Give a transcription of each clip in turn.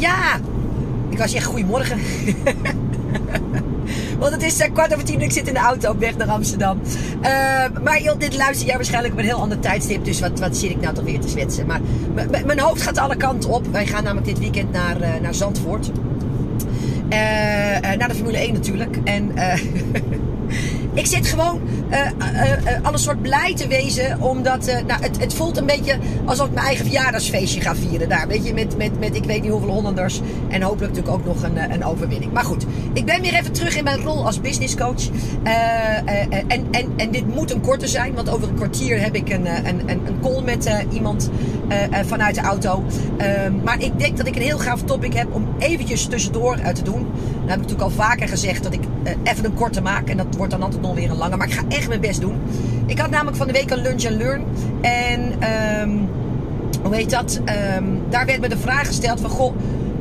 Ja, ik was echt goedemorgen. Want het is uh, kwart over tien ik zit in de auto op weg naar Amsterdam. Uh, maar joh, dit luister jij waarschijnlijk op een heel ander tijdstip. Dus wat, wat zit ik nou toch weer te zwetsen. Maar mijn hoofd gaat alle kanten op. Wij gaan namelijk dit weekend naar, uh, naar Zandvoort. naar de Formule 1 natuurlijk. En ik zit gewoon uh, uh, alle soort blij te wezen. Omdat nou, het, het voelt een beetje alsof ik mijn eigen verjaardagsfeestje ga vieren. Daar, weet je, met, met, met ik weet niet hoeveel Hollanders. En hopelijk natuurlijk ook nog een, een overwinning. Maar goed, ik ben weer even terug in mijn rol als businesscoach. en, en, en dit moet een korte zijn. Want over een kwartier heb ik een, een, een call met iemand vanuit de auto. Ehm, maar ik denk dat ik een heel gaaf topic heb om eventjes tussendoor te doen. Dan heb ik natuurlijk al vaker gezegd dat ik even een korte maak. En dat wordt dan altijd nog weer een lange. Maar ik ga echt mijn best doen. Ik had namelijk van de week een lunch and learn. En um, hoe heet dat? Um, daar werd me de vraag gesteld van... Goh,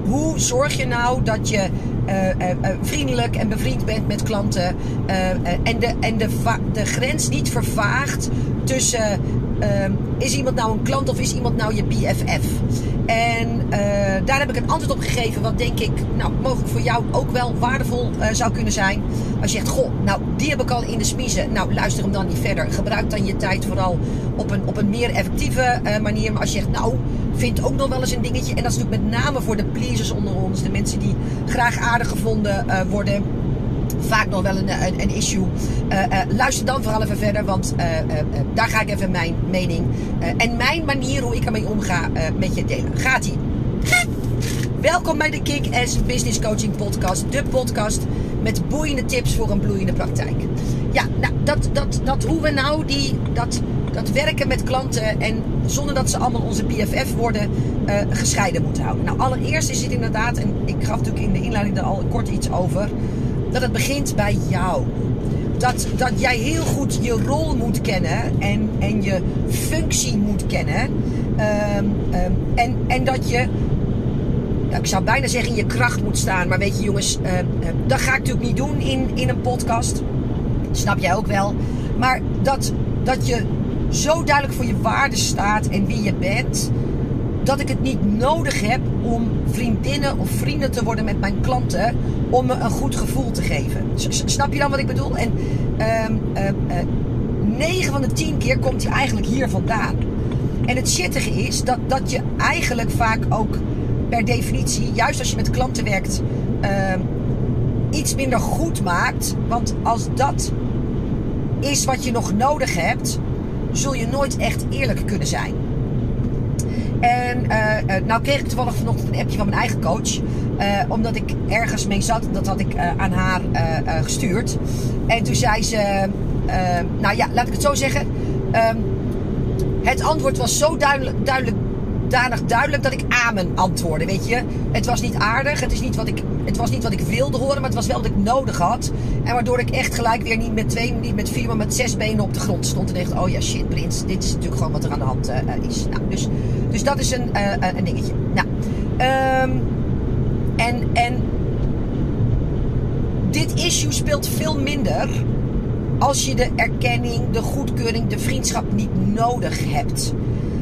hoe zorg je nou dat je uh, uh, vriendelijk en bevriend bent met klanten. En de, en de, de grens niet vervaagt tussen is iemand nou een klant of is iemand nou je BFF? En daar heb ik een antwoord op gegeven, wat denk ik, nou, mogelijk voor jou ook wel waardevol zou kunnen zijn. Als je zegt, goh, nou, die heb ik al in de smiezen. Nou, luister hem dan niet verder. Gebruik dan je tijd vooral op een, op een meer effectieve manier. Maar als je zegt, nou, vind ook nog wel eens een dingetje. En dat is natuurlijk met name voor de pleasers onder ons. De mensen die graag aardig gevonden worden. Vaak nog wel een, een, issue. Uh, uh, luister dan vooral even verder, want daar ga ik even mijn mening en mijn manier hoe ik ermee omga met je delen. Gaat ie? Welkom bij de Kick-Ass Business Coaching Podcast. De podcast met boeiende tips voor een bloeiende praktijk. Ja, nou, dat, dat, dat hoe we nou die, dat, dat werken met klanten en zonder dat ze allemaal onze BFF worden, gescheiden moeten houden. Nou, allereerst is het inderdaad, en ik gaf natuurlijk in de inleiding er al kort iets over, dat het begint bij jou. Dat, dat jij heel goed je rol moet kennen en, en je functie moet kennen. Um, um, en, en dat je ik zou bijna zeggen in je kracht moet staan. Maar weet je jongens, uh, dat ga ik natuurlijk niet doen in, in een podcast. Snap jij ook wel. Maar dat, dat je zo duidelijk voor je waarde staat en wie je bent. Dat ik het niet nodig heb om vriendinnen of vrienden te worden met mijn klanten. Om me een goed gevoel te geven. Snap je dan wat ik bedoel? En uh, uh, 9 van de 10 keer komt hij eigenlijk hier vandaan. En het shittige is dat, dat je eigenlijk vaak ook per definitie, juist als je met klanten werkt, uh, iets minder goed maakt. Want als dat is wat je nog nodig hebt, zul je nooit echt eerlijk kunnen zijn. En uh, nou kreeg ik toevallig vanochtend een appje van mijn eigen coach. Uh, omdat ik ergens mee zat. Dat had ik aan haar gestuurd. En toen zei ze... nou ja, laat ik het zo zeggen. Ehm, het antwoord was zo duidelijk, duidelijk danig duidelijk dat ik amen antwoordde, weet je. Het was niet aardig, het, is niet wat ik, het was niet wat ik wilde horen, maar het was wel wat ik nodig had. En waardoor ik echt gelijk weer niet met twee, niet met vier, maar met zes benen op de grond stond. En dacht, oh ja, shit, Prins, dit is natuurlijk gewoon wat er aan de hand uh, is. Nou, dus, dus dat is een, uh, een dingetje. Nou, um, en, en dit issue speelt veel minder als je de erkenning, de goedkeuring, de vriendschap niet nodig hebt.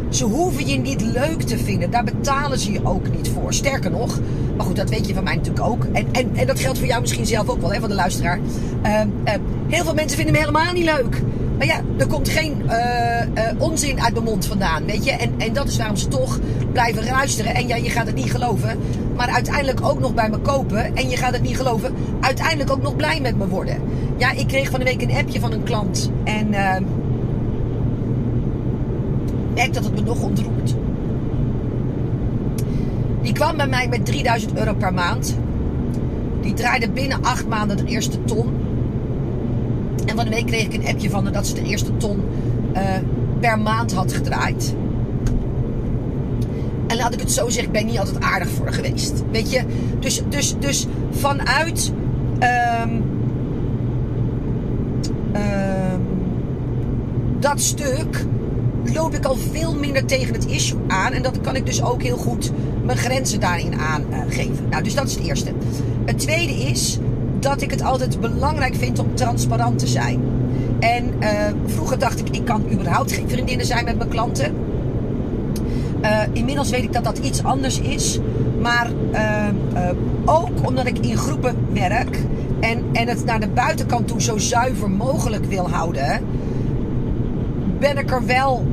Ze hoeven je niet leuk te vinden. Daar betalen ze je ook niet voor. Sterker nog, maar goed, dat weet je van mij natuurlijk ook. En, en, en dat geldt voor jou misschien zelf ook wel, hè, van de luisteraar. Uh, uh, heel veel mensen vinden me helemaal niet leuk. Maar ja, er komt geen uh, onzin uit mijn mond vandaan, weet je. En, en dat is waarom ze toch blijven luisteren. En ja, je gaat het niet geloven. Maar uiteindelijk ook nog bij me kopen. En je gaat het niet geloven. Uiteindelijk ook nog blij met me worden. Ja, ik kreeg van de week een appje van een klant. En ehm, merk dat het me nog ontroert. Die kwam bij mij met 3000 euro per maand. Die draaide binnen 8 maanden de eerste ton. En van de week kreeg ik een appje van haar dat ze de eerste ton uh, per maand had gedraaid. En laat ik het zo zeggen, ik ben niet altijd aardig voor geweest. Weet je? Dus, dus, dus vanuit. Um, um, dat stuk loop ik al veel minder tegen het issue aan. En dat kan ik dus ook heel goed mijn grenzen daarin aangeven. Nou, dus dat is het eerste. Het tweede is dat ik het altijd belangrijk vind om transparant te zijn. En uh, vroeger dacht ik, ik kan überhaupt geen vriendinnen zijn met mijn klanten. Uh, inmiddels weet ik dat dat iets anders is. Maar uh, ook omdat ik in groepen werk en, en het naar de buitenkant toe zo zuiver mogelijk wil houden, ben ik er wel,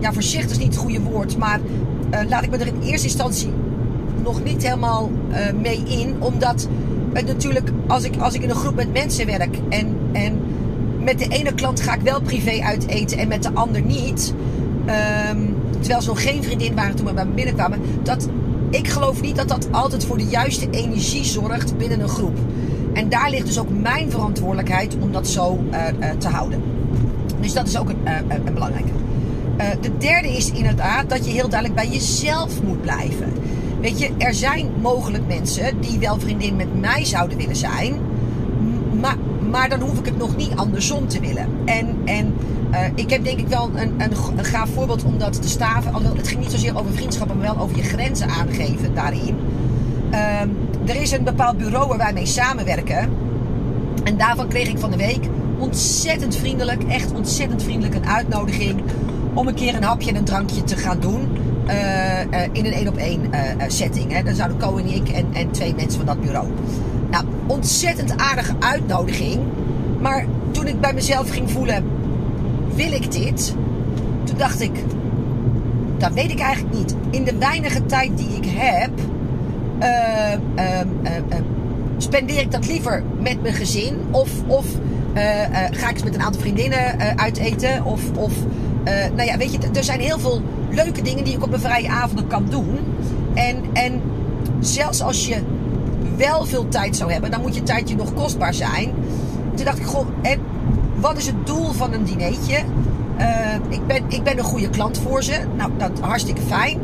ja, voorzichtig is niet het goede woord, maar laat ik me er in eerste instantie nog niet helemaal mee in. Omdat het natuurlijk, als ik, als ik in een groep met mensen werk en, en met de ene klant ga ik wel privé uit eten en met de ander niet. Um, terwijl ze nog geen vriendin waren toen we bij me binnenkwamen. Dat, ik geloof niet dat dat altijd voor de juiste energie zorgt binnen een groep. En daar ligt dus ook mijn verantwoordelijkheid om dat zo uh, te houden. Dus dat is ook een, een belangrijke. De derde is inderdaad dat je heel duidelijk bij jezelf moet blijven. Weet je, er zijn mogelijk mensen die wel vriendin met mij zouden willen zijn. Maar, maar dan hoef ik het nog niet andersom te willen. En, en uh, ik heb denk ik wel een, een, een, gaaf voorbeeld om dat te staven. Alhoewel, het ging niet zozeer over vriendschappen, maar wel over je grenzen aangeven daarin. Uh, er is een bepaald bureau waar wij mee samenwerken. En daarvan kreeg ik van de week ontzettend vriendelijk, echt ontzettend vriendelijk een uitnodiging om een keer een hapje en een drankje te gaan doen. Uh, uh, in een één op één setting. Hè. Dan zouden Co en ik en, twee mensen van dat bureau. Nou, ontzettend aardige uitnodiging. Maar toen ik bij mezelf ging voelen, wil ik dit? Toen dacht ik, dat weet ik eigenlijk niet. In de weinige tijd die ik heb, uh, spendeer ik dat liever met mijn gezin. Of, of ga ik eens met een aantal vriendinnen uit eten. Of, of nou ja, weet je, er zijn heel veel leuke dingen die ik op een vrije avonden kan doen. En, en zelfs als je wel veel tijd zou hebben, dan moet je tijdje nog kostbaar zijn. Toen dacht ik, goh, en wat is het doel van een dinertje? Uh, ik, ben, ik ben een goede klant voor ze. Nou, dat hartstikke fijn.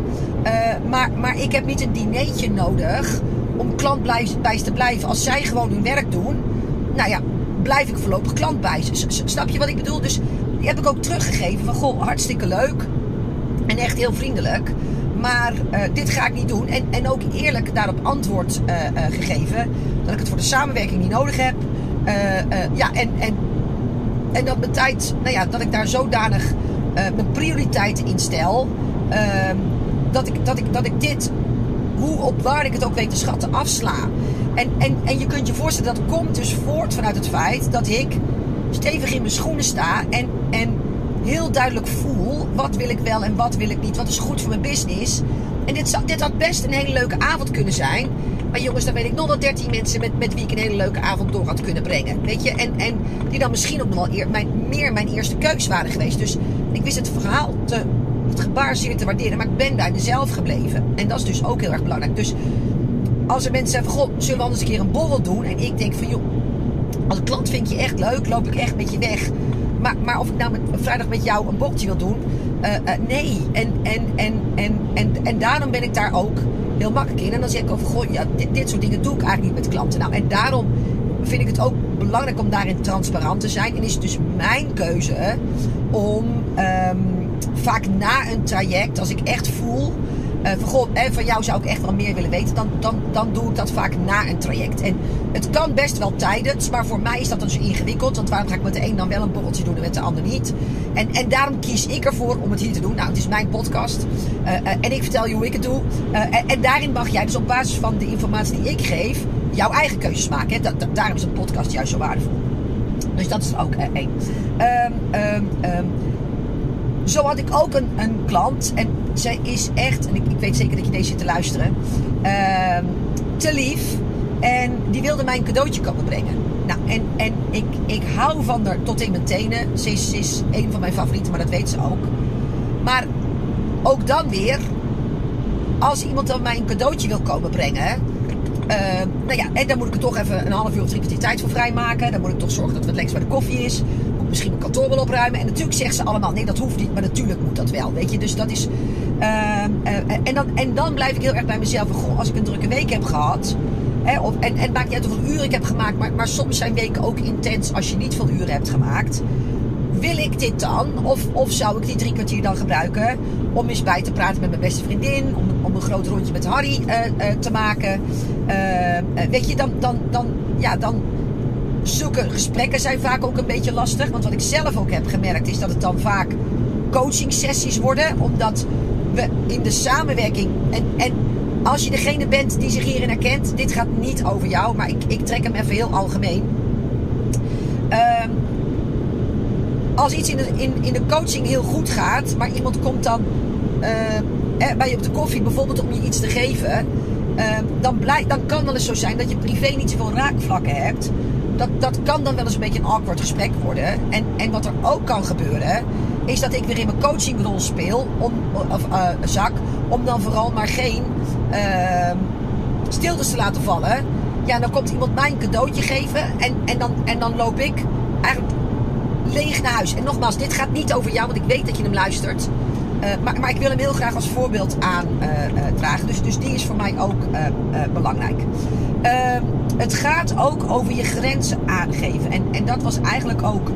Uh, maar, maar ik heb niet een dinertje nodig om klantbijs te blijven. Als zij gewoon hun werk doen, nou ja, blijf ik voorlopig klant bij ze. Snap je wat ik bedoel? Dus die heb ik ook teruggegeven van, goh, hartstikke leuk. En echt heel vriendelijk. Maar uh, dit ga ik niet doen. En, en ook eerlijk daarop antwoord gegeven. Dat ik het voor de samenwerking niet nodig heb. ja, en, en en dat mijn tijd, nou ja, dat ik daar zodanig mijn prioriteiten in stel. Uh, dat, ik, dat, ik, dat ik dit, hoe op waar ik het ook weet te schatten, afsla. En, en, en je kunt je voorstellen, dat komt dus voort vanuit het feit dat ik stevig in mijn schoenen sta. En, en heel duidelijk voel wat wil ik wel en wat wil ik niet. Wat is goed voor mijn business. En dit, dit had best een hele leuke avond kunnen zijn. Maar jongens, dan weet ik nog wel 13 mensen met, met wie ik een hele leuke avond door had kunnen brengen. Weet je? En, en die dan misschien ook nog wel eer, mijn, meer mijn eerste keus waren geweest. Dus ik wist het verhaal te, het gebaar zeer te waarderen. Maar ik ben bij mezelf gebleven. En dat is dus ook heel erg belangrijk. Dus als er mensen zeggen van, goh, zullen we anders een keer een borrel doen? En ik denk van, joh, als klant vind je echt leuk, loop ik echt met je weg. Maar, maar of ik nou met, vrijdag met jou een bochtje wil doen, uh, uh, nee. En, en, en, en, en, en daarom ben ik daar ook heel makkelijk in. En dan zeg ik over, goh, ja, dit, soort dingen doe ik eigenlijk niet met klanten. Nou, en daarom vind ik het ook belangrijk om daarin transparant te zijn. En is het dus mijn keuze om um, vaak na een traject, als ik echt voel uh, van, goh, van jou zou ik echt wel meer willen weten, dan, dan, dan doe ik dat vaak na een traject. En het kan best wel tijdens, maar voor mij is dat dus ingewikkeld. Want waarom ga ik met de een dan wel een borreltje doen en met de ander niet? En, en daarom kies ik ervoor om het hier te doen. Nou, het is mijn podcast uh, en ik vertel je hoe ik het doe. En, en, daarin mag jij dus op basis van de informatie die ik geef, jouw eigen keuzes maken. Daarom is een podcast juist zo waardevol. Dus dat is ook één. Um, zo had ik ook een, een klant. En zij is echt, en ik, ik, weet zeker dat je deze zit te luisteren, uh, te lief. En die wilde mij een cadeautje komen brengen. Nou, en, en ik, ik hou van haar tot in mijn tenen. Ze is, is een van mijn favorieten, maar dat weet ze ook. Maar ook dan weer, als iemand dan mij een cadeautje wil komen brengen. Uh, nou ja, en dan moet ik er toch even een half uur of drie kwartier tijd voor vrijmaken. Dan moet ik toch zorgen dat het wat bij de koffie is misschien mijn kantoor wel opruimen. En natuurlijk zeggen ze allemaal, nee, dat hoeft niet. Maar natuurlijk moet dat wel, weet je. Dus dat is... Uh, uh, en, dan, en dan blijf ik heel erg bij mezelf. Goh, als ik een drukke week heb gehad... Hè, of, en, en maakt niet uit hoeveel uren ik heb gemaakt. Maar, maar soms zijn weken ook intens als je niet veel uren hebt gemaakt. Wil ik dit dan? Of, of zou ik die drie kwartier dan gebruiken om eens bij te praten met mijn beste vriendin? Om, om een groot rondje met Harry uh, te maken? weet je, dan, dan, dan, ja, dan zulke gesprekken zijn vaak ook een beetje lastig. Want wat ik zelf ook heb gemerkt is dat het dan vaak coaching sessies worden. Omdat we in de samenwerking. En, en als je degene bent die zich hierin herkent, dit gaat niet over jou, maar ik, ik trek hem even heel algemeen. Ehm, als iets in de, in, in de coaching heel goed gaat, maar iemand komt dan eh, bij je op de koffie bijvoorbeeld om je iets te geven, ehm, dan, dan kan wel eens zo zijn dat je privé niet zoveel raakvlakken hebt. Dat, dat kan dan wel eens een beetje een awkward gesprek worden. En, en wat er ook kan gebeuren, is dat ik weer in mijn coachingrol speel, om, of uh, zak, om dan vooral maar geen uh, stiltes te laten vallen. Ja, dan komt iemand mij een cadeautje geven en, en, dan, en dan loop ik eigenlijk leeg naar huis. En nogmaals, dit gaat niet over jou, want ik weet dat je hem luistert. Uh, maar, maar, ik wil hem heel graag als voorbeeld aandragen. Uh, dus, dus die is voor mij ook belangrijk. Ehm, het gaat ook over je grenzen aangeven. En, en dat was eigenlijk ook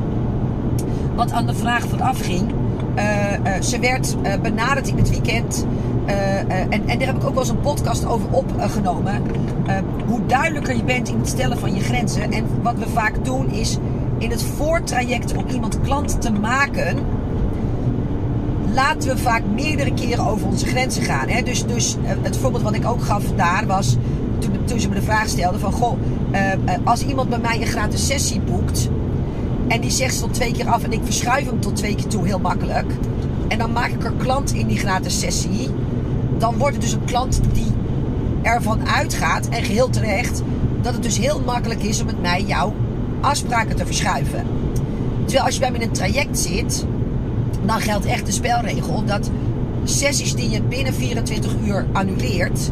wat aan de vraag vooraf ging. ze werd benaderd in het weekend. en, en daar heb ik ook wel eens een podcast over opgenomen. hoe duidelijker je bent in het stellen van je grenzen. En wat we vaak doen is in het voortraject om iemand klant te maken laten we vaak meerdere keren over onze grenzen gaan. Hè? Dus, dus eh, het voorbeeld wat ik ook gaf daar was, toen, ze me de vraag stelden van, goh, uh, als iemand bij mij een gratis sessie boekt en die zegt tot twee keer af en ik verschuif hem tot twee keer toe heel makkelijk. En dan maak ik er klant in die gratis sessie. Dan wordt het dus een klant die ervan uitgaat, en geheel terecht, dat het dus heel makkelijk is om met mij jouw afspraken te verschuiven. Terwijl als je bij me in een traject zit, dan geldt echt de spelregel dat sessies die je binnen 24 uur annuleert,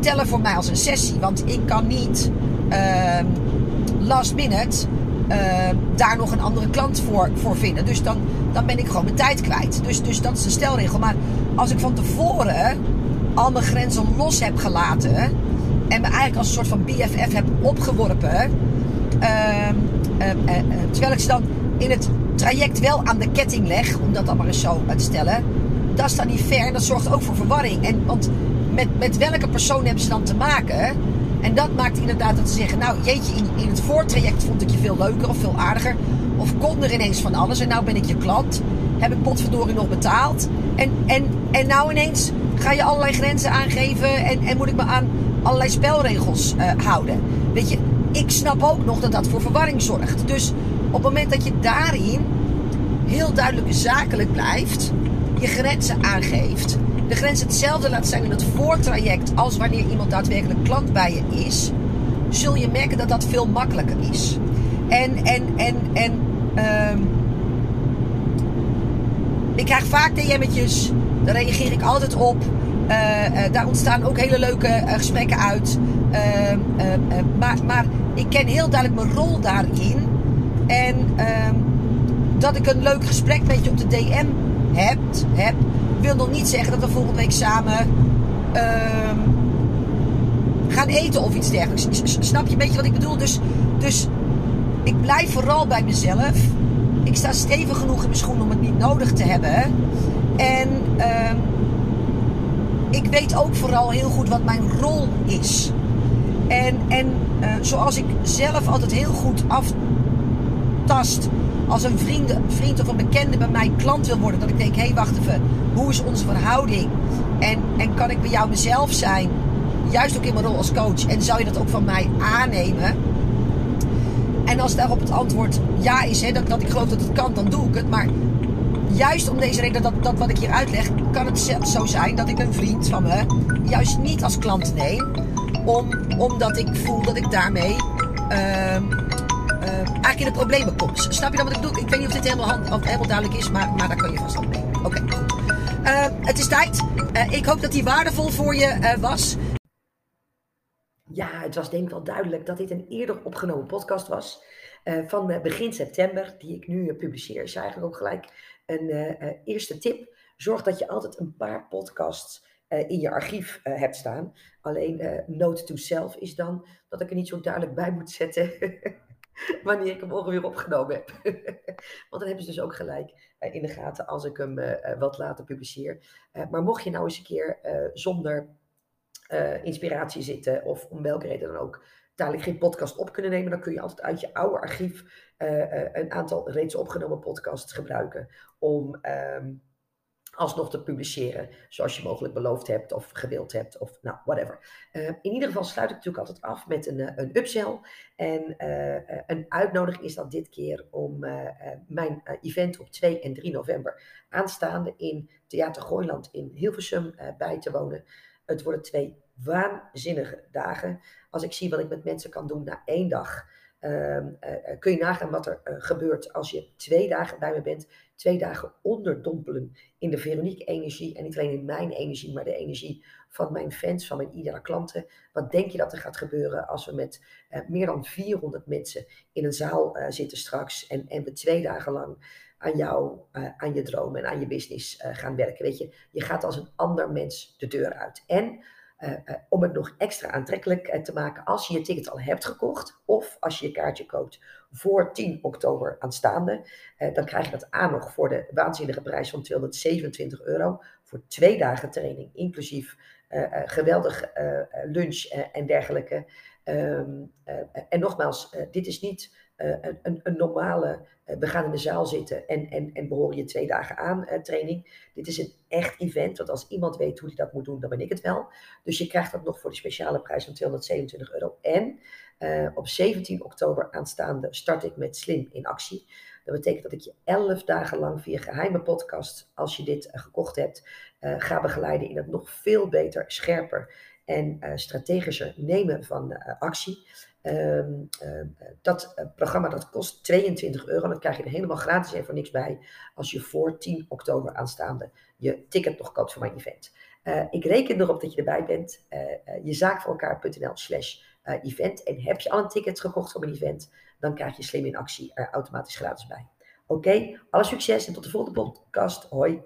tellen voor mij als een sessie. Want ik kan niet uh, last minute uh, daar nog een andere klant voor, voor vinden. Dus dan, dan ben ik gewoon mijn tijd kwijt. Dus, dus dat is de stelregel. Maar als ik van tevoren al mijn grenzen los heb gelaten en me eigenlijk als een soort van BFF heb opgeworpen, uh, terwijl ik ze dan in het traject wel aan de ketting leg, om dat dan maar eens zo te stellen, dat is dan niet fair. Dat zorgt ook voor verwarring. En, want met, met welke persoon hebben ze dan te maken? En dat maakt inderdaad dat ze zeggen, nou jeetje, in, in het voortraject vond ik je veel leuker of veel aardiger. Of kon er ineens van alles en nou ben ik je klant. Heb ik potverdorie nog betaald. En, en, en nou ineens ga je allerlei grenzen aangeven en, en moet ik me aan allerlei spelregels uh, houden. Weet je, ik snap ook nog dat dat voor verwarring zorgt. Dus op het moment dat je daarin heel duidelijk zakelijk blijft, je grenzen aangeeft, de grens hetzelfde laat zijn in het voortraject als wanneer iemand daadwerkelijk klant bij je is, zul je merken dat dat veel makkelijker is. En, en, en, en, um, ik krijg vaak DM'tjes, daar reageer ik altijd op. Uh, uh, daar ontstaan ook hele leuke uh, gesprekken uit. Ehm, maar, maar ik ken heel duidelijk mijn rol daarin. En ehm, dat ik een leuk gesprek met je op de DM heb, heb wil nog niet zeggen dat we volgende week samen ehm, gaan eten of iets dergelijks. Snap je een beetje wat ik bedoel? Dus, dus ik blijf vooral bij mezelf. Ik sta stevig genoeg in mijn schoen om het niet nodig te hebben. En uh, ik weet ook vooral heel goed wat mijn rol is. En, en uh, zoals ik zelf altijd heel goed af tast als een vriend, vriend of een bekende bij mij klant wil worden. Dat ik denk, hé hey, wacht even, hoe is onze verhouding? En, en kan ik bij jou mezelf zijn? Juist ook in mijn rol als coach. En zou je dat ook van mij aannemen? En als daarop het antwoord ja is, hè, dat, dat ik geloof dat het kan, dan doe ik het. Maar juist om deze reden, dat, dat wat ik hier uitleg, kan het zo zijn dat ik een vriend van me juist niet als klant neem. Om, omdat ik voel dat ik daarmee uh, eigenlijk in de problemen komt. Snap je dan wat ik bedoel? Ik weet niet of dit helemaal, duidelijk is, maar, maar daar kan je vast op mee. Oké, goed. Uh, het is tijd. Uh, ik hoop dat die waardevol voor je was. Ja, het was denk ik wel duidelijk dat dit een eerder opgenomen podcast was. van begin september, die ik nu publiceer. Is eigenlijk ook gelijk een eerste tip. Zorg dat je altijd een paar podcasts in je archief hebt staan. Alleen note to self is dan dat ik er niet zo duidelijk bij moet zetten wanneer ik hem ongeveer opgenomen heb. Want dan hebben ze dus ook gelijk uh, in de gaten als ik hem uh, wat later publiceer. Maar mocht je nou eens een keer zonder inspiratie zitten, of om welke reden dan ook, dadelijk geen podcast op kunnen nemen, dan kun je altijd uit je oude archief een aantal reeds opgenomen podcasts gebruiken om. Um, alsnog te publiceren zoals je mogelijk beloofd hebt of gewild hebt of nou, whatever. Uh, in ieder geval sluit ik natuurlijk altijd af met een, uh, een upsell. En uh, een uitnodiging is dat dit keer om mijn event op 2 en 3 november aanstaande in Theater Gooiland in Hilversum bij te wonen. Het worden twee waanzinnige dagen. Als ik zie wat ik met mensen kan doen na één dag Ehm, eh, eh, kun je nagaan wat er eh, gebeurt als je twee dagen bij me bent. Twee dagen onderdompelen in de Veronique-energie. En niet alleen in mijn energie, maar de energie van mijn fans, van mijn ideale klanten. Wat denk je dat er gaat gebeuren als we met meer dan 400 mensen in een zaal zitten straks. En, en we twee dagen lang aan jou, aan je dromen en aan je business gaan werken. Weet je, je gaat als een ander mens de deur uit. En uh, uh, om het nog extra aantrekkelijk uh, te maken als je je ticket al hebt gekocht of als je je kaartje koopt voor 10 oktober aanstaande, dan krijg je dat aan nog voor de waanzinnige prijs van 227 euro voor twee dagen training, inclusief geweldig lunch en dergelijke. Um, en nogmaals, dit is niet een, een, een, normale, we gaan in de zaal zitten en, en, en behoren je twee dagen aan training. Dit is een echt event, want als iemand weet hoe hij dat moet doen, dan ben ik het wel. Dus je krijgt dat nog voor de speciale prijs van 227 euro. En op 17 oktober aanstaande start ik met Slim in actie. Dat betekent dat ik je 11 dagen lang via geheime podcast, als je dit gekocht hebt, ga begeleiden in het nog veel beter, scherper en strategischer nemen van actie. Um, uh, dat uh, programma dat kost 22 euro. Dat krijg je er helemaal gratis en voor niks bij. Als je voor 10 oktober aanstaande je ticket nog koopt voor mijn event. Uh, ik reken erop dat je erbij bent. jezaakvoorelkaar.nl slash event. En heb je al een ticket gekocht voor mijn event, dan krijg je slim in actie er automatisch gratis bij. Oké, alle succes en tot de volgende podcast. Hoi.